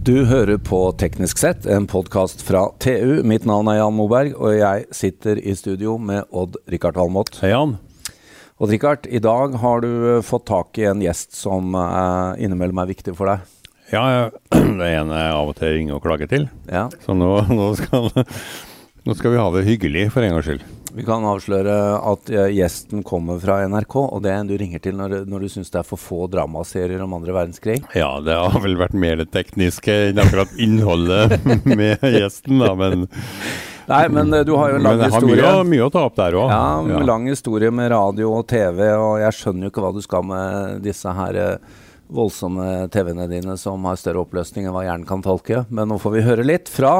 Du hører på Teknisk sett, en podkast fra TU. Mitt navn er Jan Moberg, og jeg sitter i studio med Odd-Rikard Valmot. Hei, Jan. Odd-Rikard, i dag har du eh, fått tak i en gjest som uh, innimellom er viktig for deg. Ja, det er en jeg av og til ringer og klager til. Ja. Så nå, nå, skal, nå skal vi ha det hyggelig for en gangs skyld. Vi kan avsløre at uh, gjesten kommer fra NRK, og det er en du ringer til når, når du syns det er for få dramaserier om andre verdenskrig. Ja, det har vel vært mer det tekniske enn akkurat innholdet med gjesten, da, men Nei, men uh, du har jo en lang men jeg har historie. mye, mye å ta opp der òg. Ja, lang historie med radio og TV, og jeg skjønner jo ikke hva du skal med disse her uh, voldsomme TV-ene dine som har større oppløsning enn hva hjernen kan tolke. Men nå får vi høre litt fra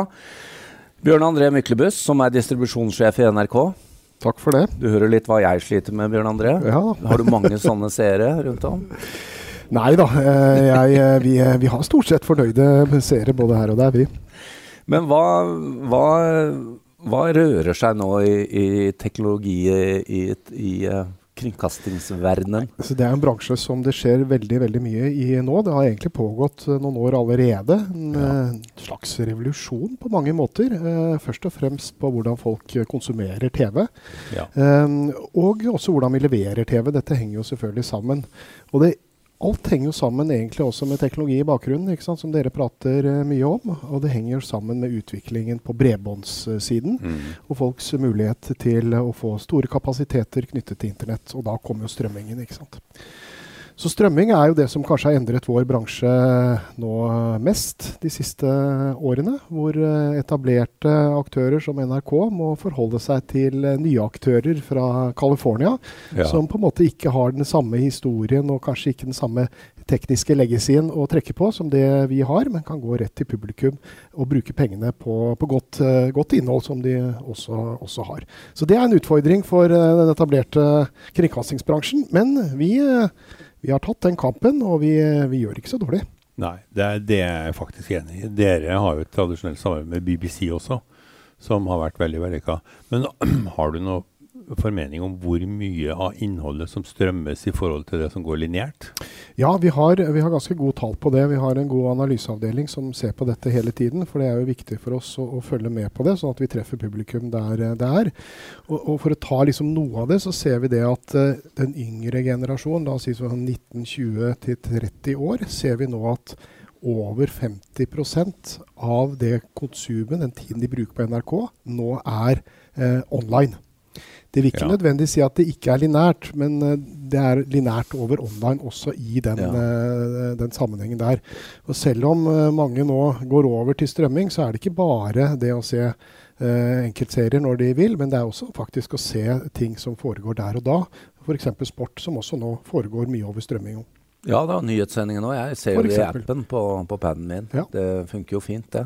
Bjørn André Myklebust, som er distribusjonssjef i NRK. Takk for det. Du hører litt hva jeg sliter med, Bjørn André. Ja. Har du mange sånne seere rundt om? Nei da, eh, jeg, eh, vi, vi har stort sett fornøyde seere både her og der, vi. Men hva, hva, hva rører seg nå i, i teknologi i, i uh, kringkastingsverdenen? Så det er en bransje som det skjer veldig veldig mye i nå. Det har egentlig pågått eh, noen år allerede. En ja. slags revolusjon på mange måter. Eh, først og fremst på hvordan folk eh, konsumerer TV. Ja. Eh, og også hvordan vi leverer TV. Dette henger jo selvfølgelig sammen. Og det Alt henger jo sammen egentlig også med teknologi i bakgrunnen, som dere prater eh, mye om. Og det henger jo sammen med utviklingen på bredbåndssiden Mm. og folks mulighet til å få store kapasiteter knyttet til internett. Og da kommer jo strømmingen, ikke sant. Så strømming er jo det som kanskje har endret vår bransje nå mest de siste årene. Hvor eh, etablerte aktører som NRK må forholde seg til eh, nye aktører fra California Ja. som på en måte ikke har den samme historien og kanskje ikke den samme tekniske legacyen å trekke på som det vi har, men kan gå rett til publikum og bruke pengene på, på godt, eh, godt innhold som de også, også har. Så det er en utfordring for eh, den etablerte kringkastingsbransjen. Men vi, eh, vi har tatt den kampen, og vi, vi gjør ikke så dårlig. Nei, det er det er jeg faktisk enig i. Dere har jo et tradisjonelt samarbeid med BBC også, som har vært veldig vellykka. Men har du noe formening om hvor mye av innholdet som strømmes i forhold til det som går lineært? Ja, vi har, vi har ganske god tall på det. Vi har en god analyseavdeling som ser på dette hele tiden. For det er jo viktig for oss å, å følge med på det, sånn at vi treffer publikum der eh, det er. Og, og for å ta liksom noe av det, så ser vi det at uh, den yngre generasjonen, la oss si sånn 1920 til 30 år, ser vi nå at over 50% av det konsumet, den tiden de bruker på NRK, nå er eh, online. Det vil ikke Ja. nødvendigvis si at det ikke er linært, men eh, det er linært over online også i den, Ja. eh, den sammenhengen der. Og selv om eh, mange nå går over til strømming, så er det ikke bare det å se Uh, enkeltserier når de vil, men det er også faktisk å se ting som foregår der og da. F.eks. sport, som også nå foregår mye over strømming. Ja da, nyhetssendingen òg. Jeg ser jo det i appen på, på paden min. Ja. Det funker jo fint, det.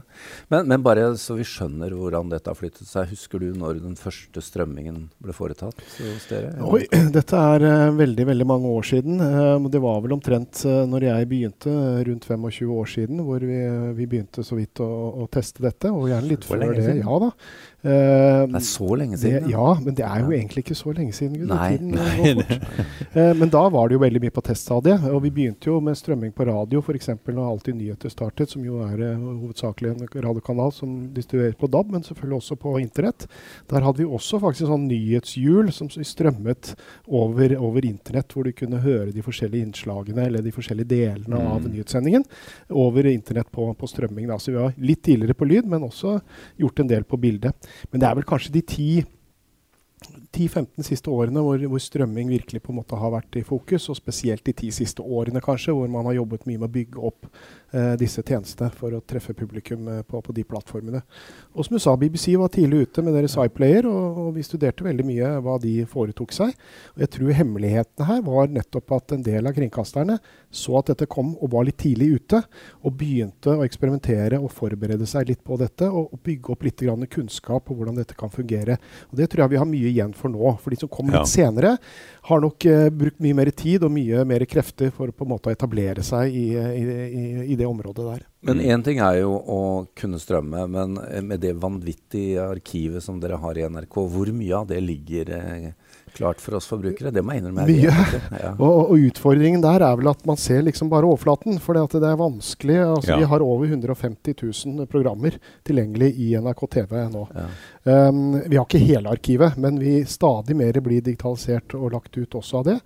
Men, men bare så vi skjønner hvordan dette har flyttet seg. Husker du når den første strømmingen ble foretatt hos dere? Oi, dette er uh, veldig veldig mange år siden. Uh, det var vel omtrent uh, når jeg begynte, rundt 25 år siden, hvor vi, vi begynte så vidt å, å teste dette. Og gjerne litt før det. Ja da. Eh, Det er så lenge det, siden. ja, men det er jo egentlig ikke så lenge siden. Gud, Nei. går. Eh, men da var det jo veldig mye på teststadiet. Og vi begynte jo med strømming på radio, f.eks. når Alltid nyheter startet, som jo er uh, hovedsakelig en radiokanal som distribueres på DAB, men selvfølgelig også på internett. Der hadde vi også faktisk sånn nyhetshjul som strømmet over, over internett, hvor du kunne høre de forskjellige innslagene eller de forskjellige delene av Mm. nyhetssendingen over internett på, på strømming. Da. Så vi var litt tidligere på lyd, men også gjort en del på bilde. Men det er vel kanskje de ti 10-15 siste årene hvor, hvor strømming virkelig på en måte har vært i fokus, og spesielt de ti siste årene kanskje, hvor man har jobbet mye med å bygge opp eh, disse tjenestene for å treffe publikum eh, på, på de plattformene. Og som du sa, BBC var tidlig ute med deres iPlayer, og, og vi studerte veldig mye hva de foretok seg. Og jeg tror hemmeligheten her var nettopp at en del av kringkasterne så at dette kom og var litt tidlig ute, og begynte å eksperimentere og forberede seg litt på dette, og, og bygge opp litt grann kunnskap på hvordan dette kan fungere. Og Det tror jeg vi har mye igjen for nå. For de som kom Ja. litt senere, har nok uh, brukt mye mer tid og mye mer krefter for på en måte å etablere seg i, i, i, i det området der. Men Mm. én ting er jo å kunne strømme, men eh, med det vanvittige arkivet som dere har i NRK, hvor mye av det ligger eh, klart for oss forbrukere? Det må jeg innrømme. Mye. Ja. Og, og utfordringen der er vel at man ser liksom bare overflaten. For det er vanskelig. Altså, Ja. Vi har over 150 000 programmer tilgjengelig i NRK TV nå. Ja. Um, vi har ikke hele arkivet, men vi stadig mer blir digitalisert og lagt ut også av det.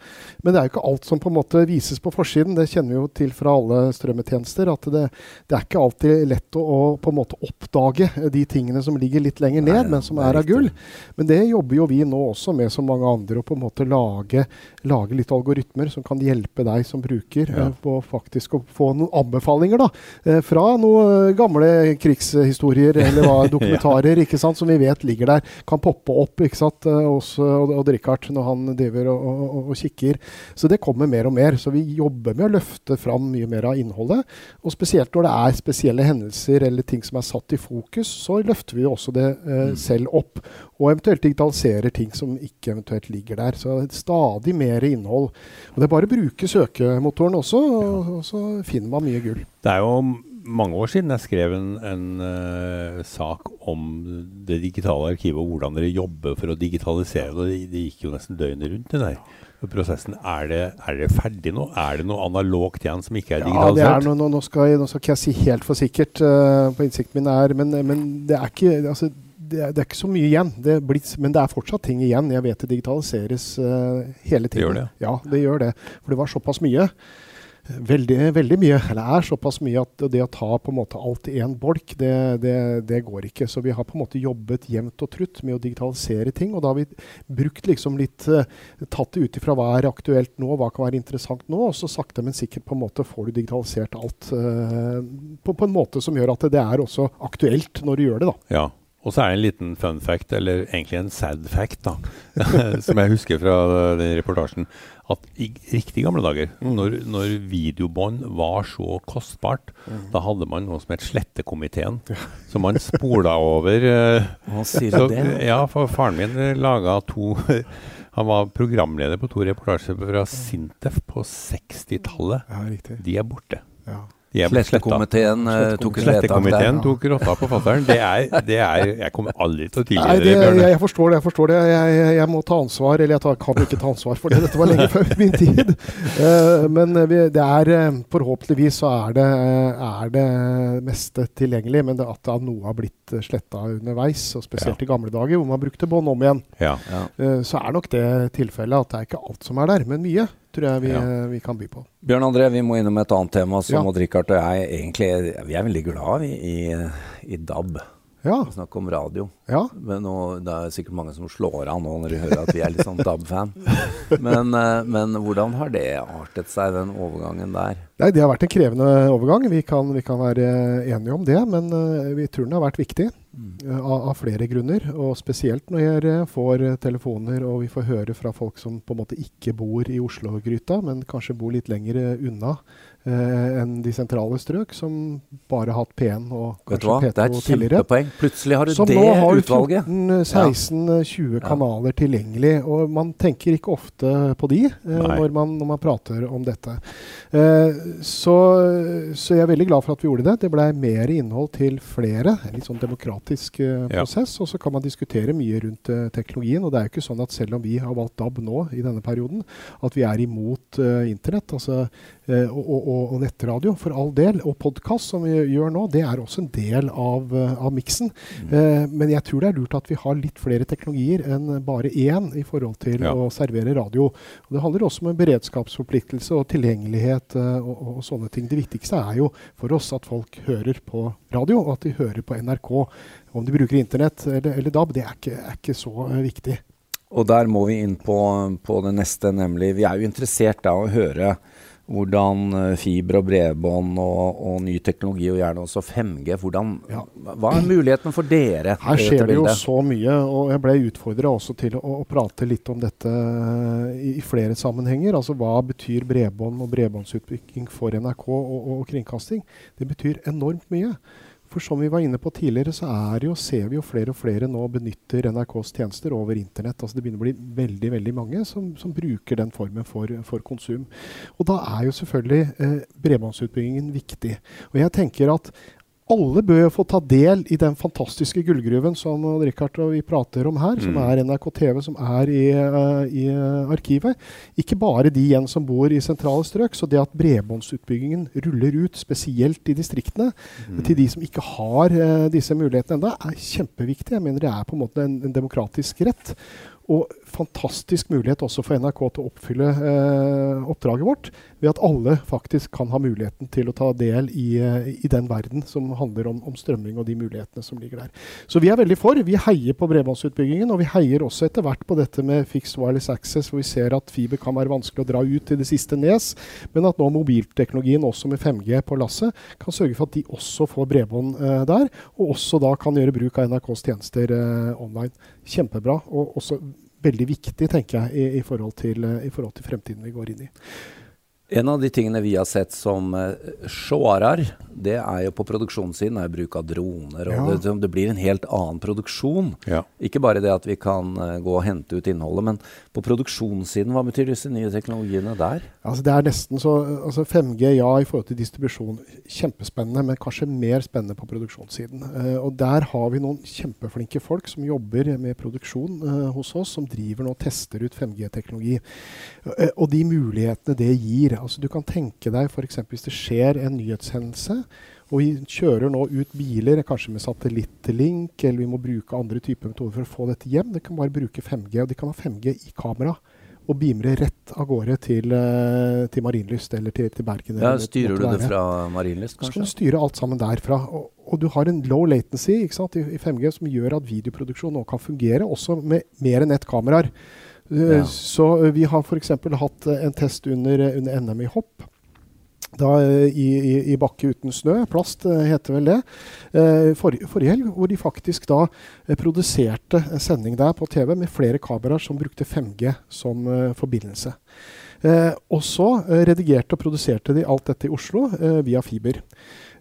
Men det er jo ikke alt som på en måte vises på forsiden. Det kjenner vi jo til fra alle strømmetjenester. At det, det er ikke alltid lett å, å på en måte oppdage de tingene som ligger litt lenger ned, Nei, men som er er av gull. Men det jobber jo vi nå også med som mange andre, å på en måte lage, lage litt algoritmer som kan hjelpe deg som bruker Ja. eh, på faktisk å få noen anbefalinger da, eh, fra noen gamle krigshistorier eller dokumentarer ikke sant, som vi vet ligger der. Kan poppe opp ikke sant, eh, hos eh, Odd Rikard når han driver og, og, og, kikker. Så det kommer mer og mer. Så vi jobber med å løfte fram mye mer av innholdet. Og spesielt når det er spesielle hendelser eller ting som er satt i fokus, så løfter vi også det eh, selv opp. Og eventuelt digitaliserer ting som ikke eventuelt ligger der. Så stadig mer innhold. Og det er bare å bruke søkemotoren også, og, og så finner man mye gull. Det er jo mange år siden jeg skrev en, en uh, sak om det digitale arkivet og hvordan dere jobber for å digitalisere det. Det, gikk jo nesten døgnet rundt, den der prosessen. Er det, er det ferdig nå? Er det noe analogt igjen som ikke er Ja, det digitalisert? er noe, nå, nå, skal jeg, nå skal ikke jeg si helt for sikkert uh, på innsikten min er, men, men det er ikke altså, det er, det er ikke så mye igjen. Det blitt, men det er fortsatt ting igjen. Jeg vet det digitaliseres uh, hele tiden. Det gjør det? Ja, det gjør det. For det var såpass mye. Veldig, veldig mye. Eller er såpass mye at det å ta på en måte alt i én bolk, det, det, det går ikke. Så vi har på en måte jobbet jevnt og trutt med å digitalisere ting. Og da har vi brukt liksom litt eh, Tatt det ut ifra hva er aktuelt nå, hva kan være interessant nå, og så sakte, men sikkert på en måte får du digitalisert alt eh, på, på en måte som gjør at det er også aktuelt når du gjør det, da. Ja. Og så er det en liten fun fact, eller egentlig en sad fact, da, som jeg husker fra den reportasjen. At i riktig gamle dager, når, når videobånd var så kostbart, da hadde man noe som het Slettekomiteen. Som man spola over eh, Hva sier så, det? Ja, for faren min laga to Han var programleder på to reportasjer fra Sintef på 60-tallet. Ja. De er borte. Ja. Slettekomiteen eh, tok Slettekomiteen der. tok rotta på fattern. Det, er- det er Jeg kommer aldri til å tilgi det, dere, jeg, jeg forstår det. Jeg forstår det. Jeg, jeg, jeg må ta ansvar, eller jeg tar, kan ikke ta ansvar for det. Dette var lenge før min tid. Eh, men vi, det er eh, forhåpentligvis så er det, er det meste tilgjengelig. Men det at noe har blitt sletta underveis, og spesielt i gamle dager hvor man brukte bånd om igjen, Ja. Ja. så er nok det tilfellet at det er ikke alt som er der. Men mye tror jeg vi, Ja. eh, vi kan by på. Bjørn André, vi må innom et annet tema som Ja. Odd Rikard og jeg egentlig Vi er veldig glad i, i, i DAB. Ja. Snakk om radio. ja. Men nå, det er sikkert mange som slår av nå når de hører at vi er litt sånn DAB-fan. Men, eh, men hvordan har det artet seg, den overgangen der? Nei, Det har vært en krevende overgang. Vi kan, vi kan være enige om det. Men eh, vi tror den har vært viktig mm. av, av flere grunner. Og spesielt når jeg eh, får eh, telefoner og vi får høre fra folk som på en måte ikke bor i Oslo-gryta, men kanskje bor litt lenger eh, unna eh, enn de sentrale strøk, som bare har hatt P1 og kanskje hva? Det er et kjempepoeng. Plutselig har du Som det nå har utvalget. 14-16-20 Ja. kanaler tilgjengelig. Og man tenker ikke ofte på de eh, når, man, når man prater om dette. Eh, så, så jeg er veldig glad for at vi gjorde det. Det ble mer innhold til flere. En litt sånn demokratisk eh, Ja. prosess. Og så kan man diskutere mye rundt uh, teknologien. Og det er jo ikke sånn at selv om vi har valgt DAB nå i denne perioden, at vi er imot uh, internett altså, og, og, og, og nettradio, for all del. Og podkast, som vi gjør nå, det er også en del av, eh, av miksen. Eh, men jeg tror det er lurt at vi har litt flere teknologier enn bare én i forhold til Ja. å servere radio. Og det handler også om en beredskapsforpliktelse og tilgjengelighet eh, og, og, sånne ting. Det viktigste er jo for oss at folk hører på radio, og at de hører på NRK. Om de bruker internett eller, eller DAB, det er ikke, er ikke så eh, viktig. Og der må vi inn på, på det neste, nemlig Vi er jo interessert da å høre hvordan eh, fiber og bredbånd og, og ny teknologi, og gjerne også 5G hvordan, Ja. Hva er muligheten for dere? Her skjer det jo så mye, og jeg ble utfordra også til å, å prate litt om dette i, i flere sammenhenger. Altså hva betyr bredbånd og bredbåndsutvikling for NRK og, og, kringkasting? Det betyr enormt mye. For som vi var inne på tidligere, så jo, ser vi jo flere og flere nå benytter NRKs tjenester over internett. Altså det begynner å bli veldig veldig mange som, som bruker den formen for, for, konsum. Og da er jo selvfølgelig eh, bredbåndsutbyggingen viktig. Og jeg tenker at alle bør få ta del i den fantastiske gullgruven som Richard og vi prater om her, mm. som er NRK TV, som er i, uh, i uh, arkivet. Ikke bare de igjen som bor i sentrale strøk. Så det at bredbåndsutbyggingen ruller ut, spesielt i distriktene, mm. til de som ikke har uh, disse mulighetene ennå, er kjempeviktig. Jeg mener det er på en måte en, en demokratisk rett. Og fantastisk mulighet også for NRK til å oppfylle eh, oppdraget vårt ved at alle faktisk kan ha muligheten til å ta del i, eh, i den verden som handler om, om, strømming og de mulighetene som ligger der. Så vi er veldig for. Vi heier på bredbåndsutbyggingen, og vi heier også etter hvert på dette med fixed wireless access, hvor vi ser at fiber kan være vanskelig å dra ut til det siste nes, men at nå mobilteknologien også med 5G på lasset kan sørge for at de også får bredbånd eh, der, og også da kan gjøre bruk av NRKs tjenester eh, online. Kjempebra. og også veldig viktig, tenker jeg, i, i, forhold til, eh, i, forhold til, fremtiden vi går inn i. En av de tingene vi har sett som uh, sjåarar, det er jo på produksjonssiden er bruk av droner. og ja. det, det, blir en helt annen produksjon. Ja. Ikke bare det at vi kan uh, gå og hente ut innholdet, men på produksjonssiden, hva betyr disse nye teknologiene der? Altså det er nesten så, altså 5G ja i forhold til distribusjon, kjempespennende, men kanskje mer spennende på produksjonssiden. Uh, og der har vi noen kjempeflinke folk som jobber med produksjon hos oss, som driver nå og tester ut 5G-teknologi. og de mulighetene det gir Altså, du kan tenke deg f.eks. hvis det skjer en nyhetshendelse, og vi kjører nå ut biler, kanskje med satellittlink, eller vi må bruke andre typer metoder for å få dette hjem. De kan bare bruke 5G, og de kan ha 5G i kamera. Og beamre rett av gårde til, uh, til Marienlyst eller til, til Bergen. Ja, Styrer du det fra Marienlyst, kanskje? Så kan du styre alt sammen derfra. Og, og du har en low latency sant, i, i, 5G som gjør at videoproduksjon nå kan fungere, også med mer enn ett kameraer. Eh, ja. Så eh, vi har f.eks. hatt eh, en test under, under NM i hopp. Da, i, i, bakke uten snø. Plast heter vel det. For, Forrige helg, hvor de faktisk da produserte en sending der på TV med flere kameraer som brukte 5G som forbindelse. og så redigerte og produserte de alt dette i Oslo via fiber.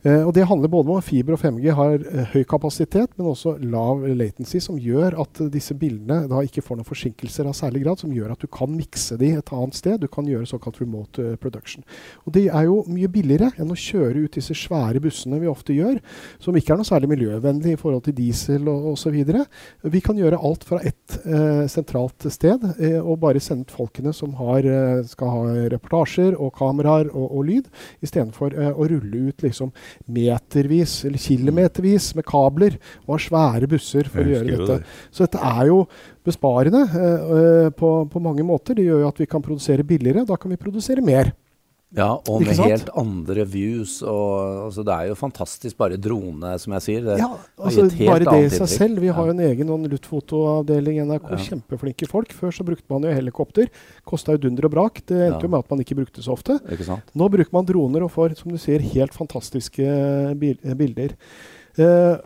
Eh, og Det handler både om at fiber og 5G har eh, høy kapasitet, men også lav latency, som gjør at disse bildene da ikke får noen forsinkelser av særlig grad, som gjør at du kan mikse de et annet sted. Du kan gjøre såkalt remote uh, production. Og Det er jo mye billigere enn å kjøre ut disse svære bussene vi ofte gjør, som ikke er noe særlig miljøvennlig i forhold til diesel og osv. Vi kan gjøre alt fra ett uh, sentralt sted, uh, og bare sende ut folkene som har, skal ha reportasjer og kameraer og, og lyd, istedenfor uh, å rulle ut liksom metervis eller kilometervis med kabler og har svære busser for å gjøre dette. Det. Så dette er jo besparende eh, på, på, mange måter. Det gjør jo at vi kan produsere billigere. Da kan vi produsere mer. Ja, og med helt andre views. Og, altså, det er jo fantastisk, bare drone, som jeg sier. Det, ja, altså, bare det i seg selv. Vi har jo en egen sånn luftfotoavdeling i NRK. Ja. Kjempeflinke folk. Før så brukte man jo helikopter. Kosta jo dunder og brak. Det endte ja. jo med at man ikke brukte så ofte. Nå bruker man droner og får, som du sier, helt fantastiske bilder. Uh,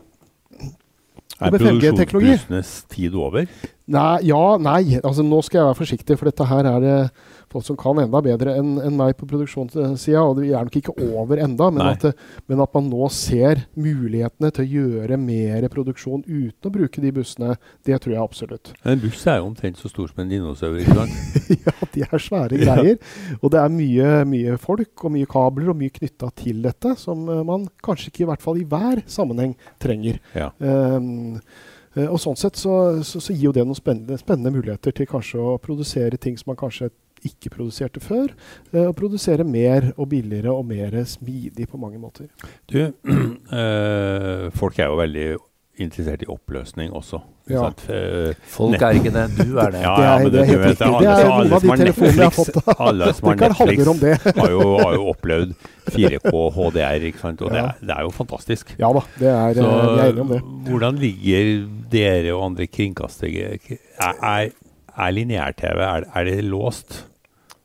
er produksjonsbussenes tid over? Nei, ja, nei. Altså, nå skal jeg være forsiktig, for dette her er det folk som kan enda bedre enn en meg på produksjonssida. Og vi er nok ikke over enda, men at, men at, man nå ser mulighetene til å gjøre mer produksjon uten å bruke de bussene, det tror jeg absolutt. En buss er jo omtrent så stor som en dinosaur, ikke sant? ja, de er svære greier. Og det er mye, mye folk og mye kabler og mye knytta til dette som uh, man kanskje ikke i hvert fall i hver sammenheng trenger. Ja. Um, og sånn sett så, så, så, gir jo det noen spennende, spennende, muligheter til kanskje å produsere ting som man kanskje ikke produserte før. Eh, og produsere mer og billigere og mer smidig på mange måter. Du, øh, folk er jo veldig interessert i oppløsning også. Ja. Eh, folk er ikke det, du er det. Ja, ja, det, er, det er helt riktig. Det er noen av de telefonene jeg har fått. alle som har Netflix, har jo, har jo opplevd 4K HDR, ikke sant? og det er, det, er, jo fantastisk. Ja da, det er, Så, vi er enige om det. Hvordan ligger dere og andre kringkastere Er, er, er lineær-TV er, er det låst?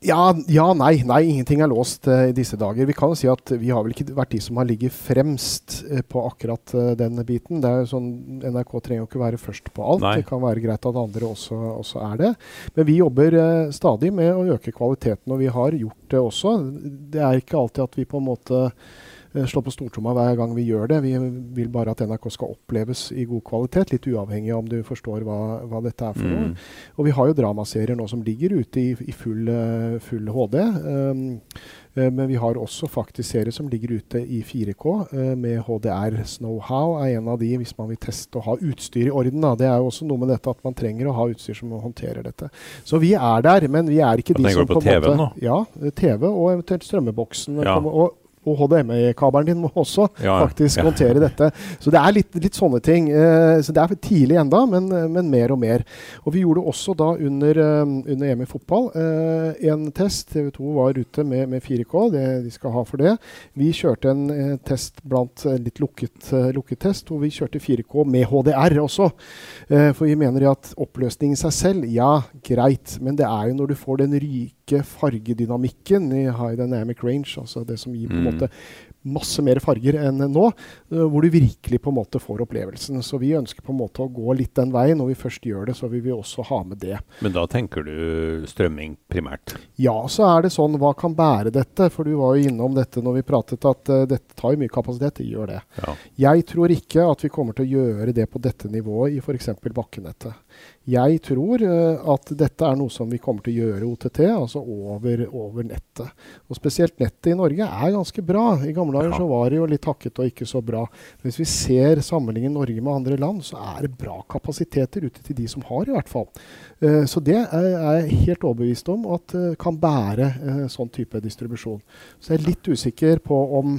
Ja, ja, nei. Nei, ingenting er låst uh, i disse dager. Vi kan jo si at vi har vel ikke vært de som har ligget fremst uh, på akkurat uh, den biten. Det er jo sånn, NRK trenger jo ikke være først på alt. Nei. Det kan være greit at andre også, også er det. Men vi jobber stadig med å øke kvaliteten, og vi har gjort det også. Det er ikke alltid at vi på en måte slå på stortromma hver gang vi gjør det. Vi vil bare at NRK skal oppleves i god kvalitet, litt uavhengig av om du forstår hva, hva dette er for noe. Mm. Og vi har jo dramaserier nå som ligger ute i, i full, full, HD. Um, Eh, men vi har også faktisk serier som ligger ute i 4K eh, med HDR. Snowhow er en av de hvis man vil teste og ha utstyr i orden. Da. Det er jo også noe med dette at man trenger å ha utstyr som håndterer dette. Så vi er der, men vi er ikke de som på, på TV måte, nå? Ja, TV og eventuelt strømmeboksen. Ja. Og, og HDMI-kabelen din må også ja, faktisk ja. håndtere dette. Så det er litt, litt sånne ting. Uh, så Det er tidlig enda, men, men, mer og mer. Og Vi gjorde også da under, um, under EM i fotball uh, en test. TV 2 var ute med, med 4K, det de skal ha for det. Vi kjørte en uh, test blant litt lukket, lukket, test, hvor vi kjørte 4K med HDR også. for vi mener at oppløsning i seg selv, ja, greit. Men det er jo når du får den ryke fargedynamikken i high dynamic range, altså det som gir på en måte måte masse mer farger enn nå, eh, hvor du virkelig på en måte får opplevelsen. Så vi ønsker på en måte å gå litt den veien. Når vi først gjør det, så vil vi også ha med det. Men da tenker du strømming primært? Ja, så er det sånn hva kan bære dette? For du var jo innom dette når vi pratet at uh, dette tar jo mye kapasitet. Det gjør det. Ja. Jeg tror ikke at vi kommer til å gjøre det på dette nivået i f.eks. bakkenettet. Jeg tror uh, at dette er noe som vi kommer til å gjøre OTT, altså over, over, nettet. Og spesielt nettet i Norge er ganske bra. I gamle dager så var det jo litt hakket og ikke så bra. Men hvis vi ser sammenligningen Norge med andre land, så er det bra kapasiteter ute til de som har, i hvert fall. Uh, så det er jeg helt overbevist om at uh, kan bære sånn type distribusjon. Så jeg er litt usikker på om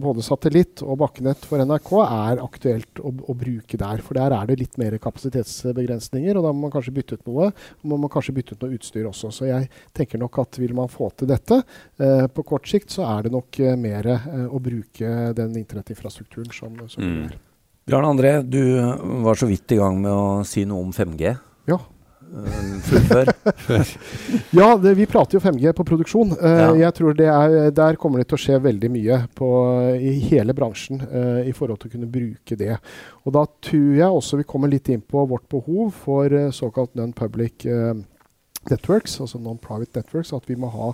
både satellitt og bakkenett for NRK er aktuelt å, å bruke der. For der er det litt mer kapasitetsbegrensninger. og da må man kanskje bytte ut noe. Og må man kanskje bytte ut noe utstyr også. Så jeg tenker nok at vil man få til dette eh, på kort sikt, så er det nok eh, mer eh, å bruke den internettinfrastrukturen som, som mm. er. Bjarne André, du var så vidt i gang med å si noe om 5G. Ja. Eh, fullfør. ja, det, vi prater jo 5G på produksjon. Uh, ja. Jeg tror det er, Der kommer det til å skje veldig mye på, i hele bransjen uh, i forhold til å kunne bruke det. Og Da tror jeg også vi kommer litt inn på vårt behov for uh, såkalt non-public networks, altså non-private networks. At vi må ha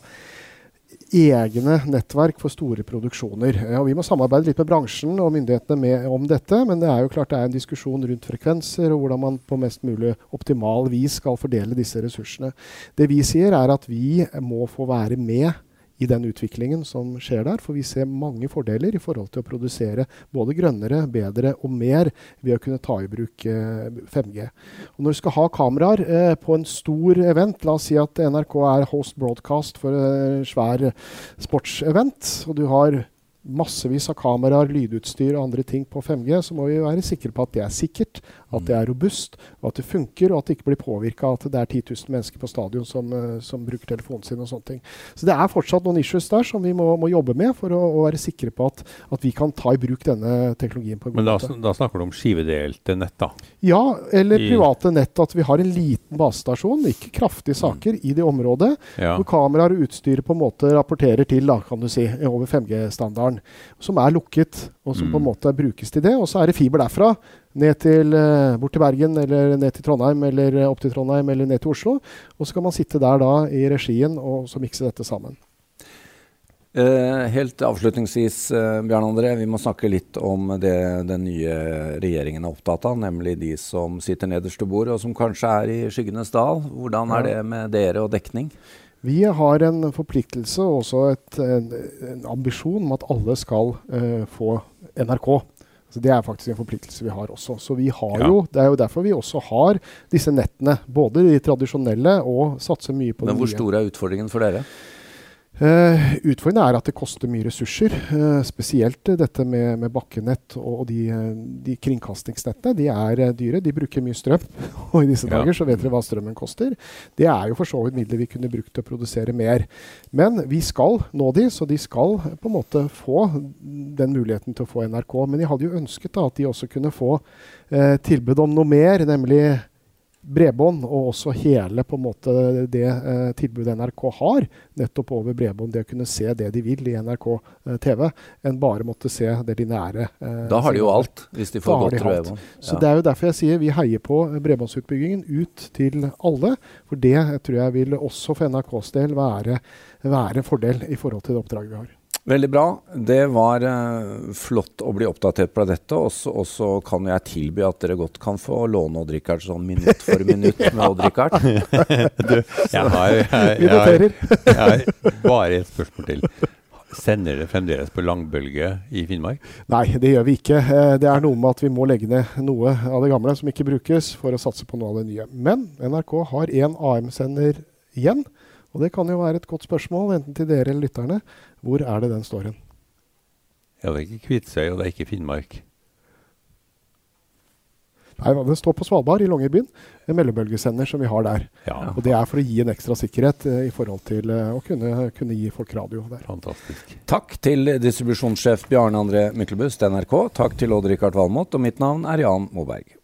egne nettverk for store produksjoner. Ja, vi må samarbeide litt med bransjen og myndighetene med, om dette, men det er jo klart det er en diskusjon rundt frekvenser og hvordan man på mest mulig optimal vis skal fordele disse ressursene. Det vi sier, er at vi må få være med i den utviklingen som skjer der. For vi ser mange fordeler i forhold til å produsere både grønnere, bedre og mer ved å kunne ta i bruk eh, 5G. Og når du skal ha kameraer eh, på en stor event, la oss si at NRK er host broadcast for en svær sportsevent, og du har massevis av kameraer, lydutstyr og andre ting på 5G, så må vi være sikre på at det er sikkert, at det er robust, og at det funker, og at det ikke blir påvirka at det er 10 000 mennesker på stadion som, uh, som, bruker telefonen sin og sånne ting. Så det er fortsatt noen issues der som vi må, må jobbe med for å, å, være sikre på at, at, vi kan ta i bruk denne teknologien på en god Men da, måte. Da snakker du om skivedelte nett, da? Ja, eller I private nett. At vi har en liten basestasjon, ikke kraftige saker, mm. i det området, ja. hvor kameraer og utstyr på en måte rapporterer til, da, kan du si, over 5G-standarden som er lukket, og som mm. på en mm. måte brukes til det. Og så er det fiber derfra ned til, uh, bort til Bergen, eller ned til Trondheim, eller opp til Trondheim, eller ned til Oslo. Og så kan man sitte der da i regien og så mikse dette sammen. Uh, helt avslutningsvis, Bjørn André, vi må snakke litt om det den nye regjeringen er opptatt av, nemlig de som sitter nederst til bordet, og som kanskje er i skyggenes dal. Hvordan er det med dere og dekning? Vi har en forpliktelse og også et, en, en, ambisjon om at alle skal uh, få NRK. Så Det er faktisk en forpliktelse vi har også. Så vi har ja. jo, Det er jo derfor vi også har disse nettene. Både de tradisjonelle og satser mye på Men det nye. Men hvor stor er utfordringen for dere? Uh, utfordringen er at det koster mye ressurser. Uh, spesielt uh, dette med, med, bakkenett og, og de, de, kringkastingsnettene. De er dyre, de bruker mye strøm. Og i disse ja. dager så vet dere hva strømmen koster. Det er jo for så vidt midler vi kunne brukt til å produsere mer. Men vi skal nå de, så de skal på en måte få den muligheten til å få NRK. Men jeg hadde jo ønsket da, at de også kunne få tilbud om noe mer, nemlig bredbånd, og også hele på en måte det eh, tilbudet NRK har, nettopp over bredbånd, det å kunne se det de vil i NRK eh, TV, enn bare måtte se det lineære. Eh, da har de jo alt, hvis de får godt bredbånd. Ja. Så Det er jo derfor jeg sier vi heier på bredbåndsutbyggingen ut til alle. For det tror jeg vil også for NRKs del være, være en fordel i forhold til det oppdraget vi har. Veldig bra. Det var uh, flott å bli oppdatert på dette. Og så kan jeg tilby at dere godt kan få låne Odd-Rikard sånn minutt for minutt med Odd-Rikard. jeg har, jeg, jeg, jeg, jeg har bare et spørsmål til. Sender det fremdeles på langbølge i Finnmark? Nei, det gjør vi ikke. Eh, det er noe med at vi må legge ned noe av det gamle som ikke brukes, for å satse på noe av det nye. Men NRK har én AM-sender igjen. Og det kan jo være et godt spørsmål, enten til dere eller lytterne. Hvor er det den står hen? Ja, det er ikke Kvitsøy, og det er ikke Finnmark. Nei, Den står på Svalbard, i Longyearbyen. En mellombølgesender som vi har der. Ja. Og Det er for å gi en ekstra sikkerhet eh, i forhold til eh, å kunne, kunne, gi folk radio der. Fantastisk. Takk til distribusjonssjef Bjarne André Myklebust, NRK. Takk til Odd-Rikard Valmot, og mitt navn er Jan Moberg.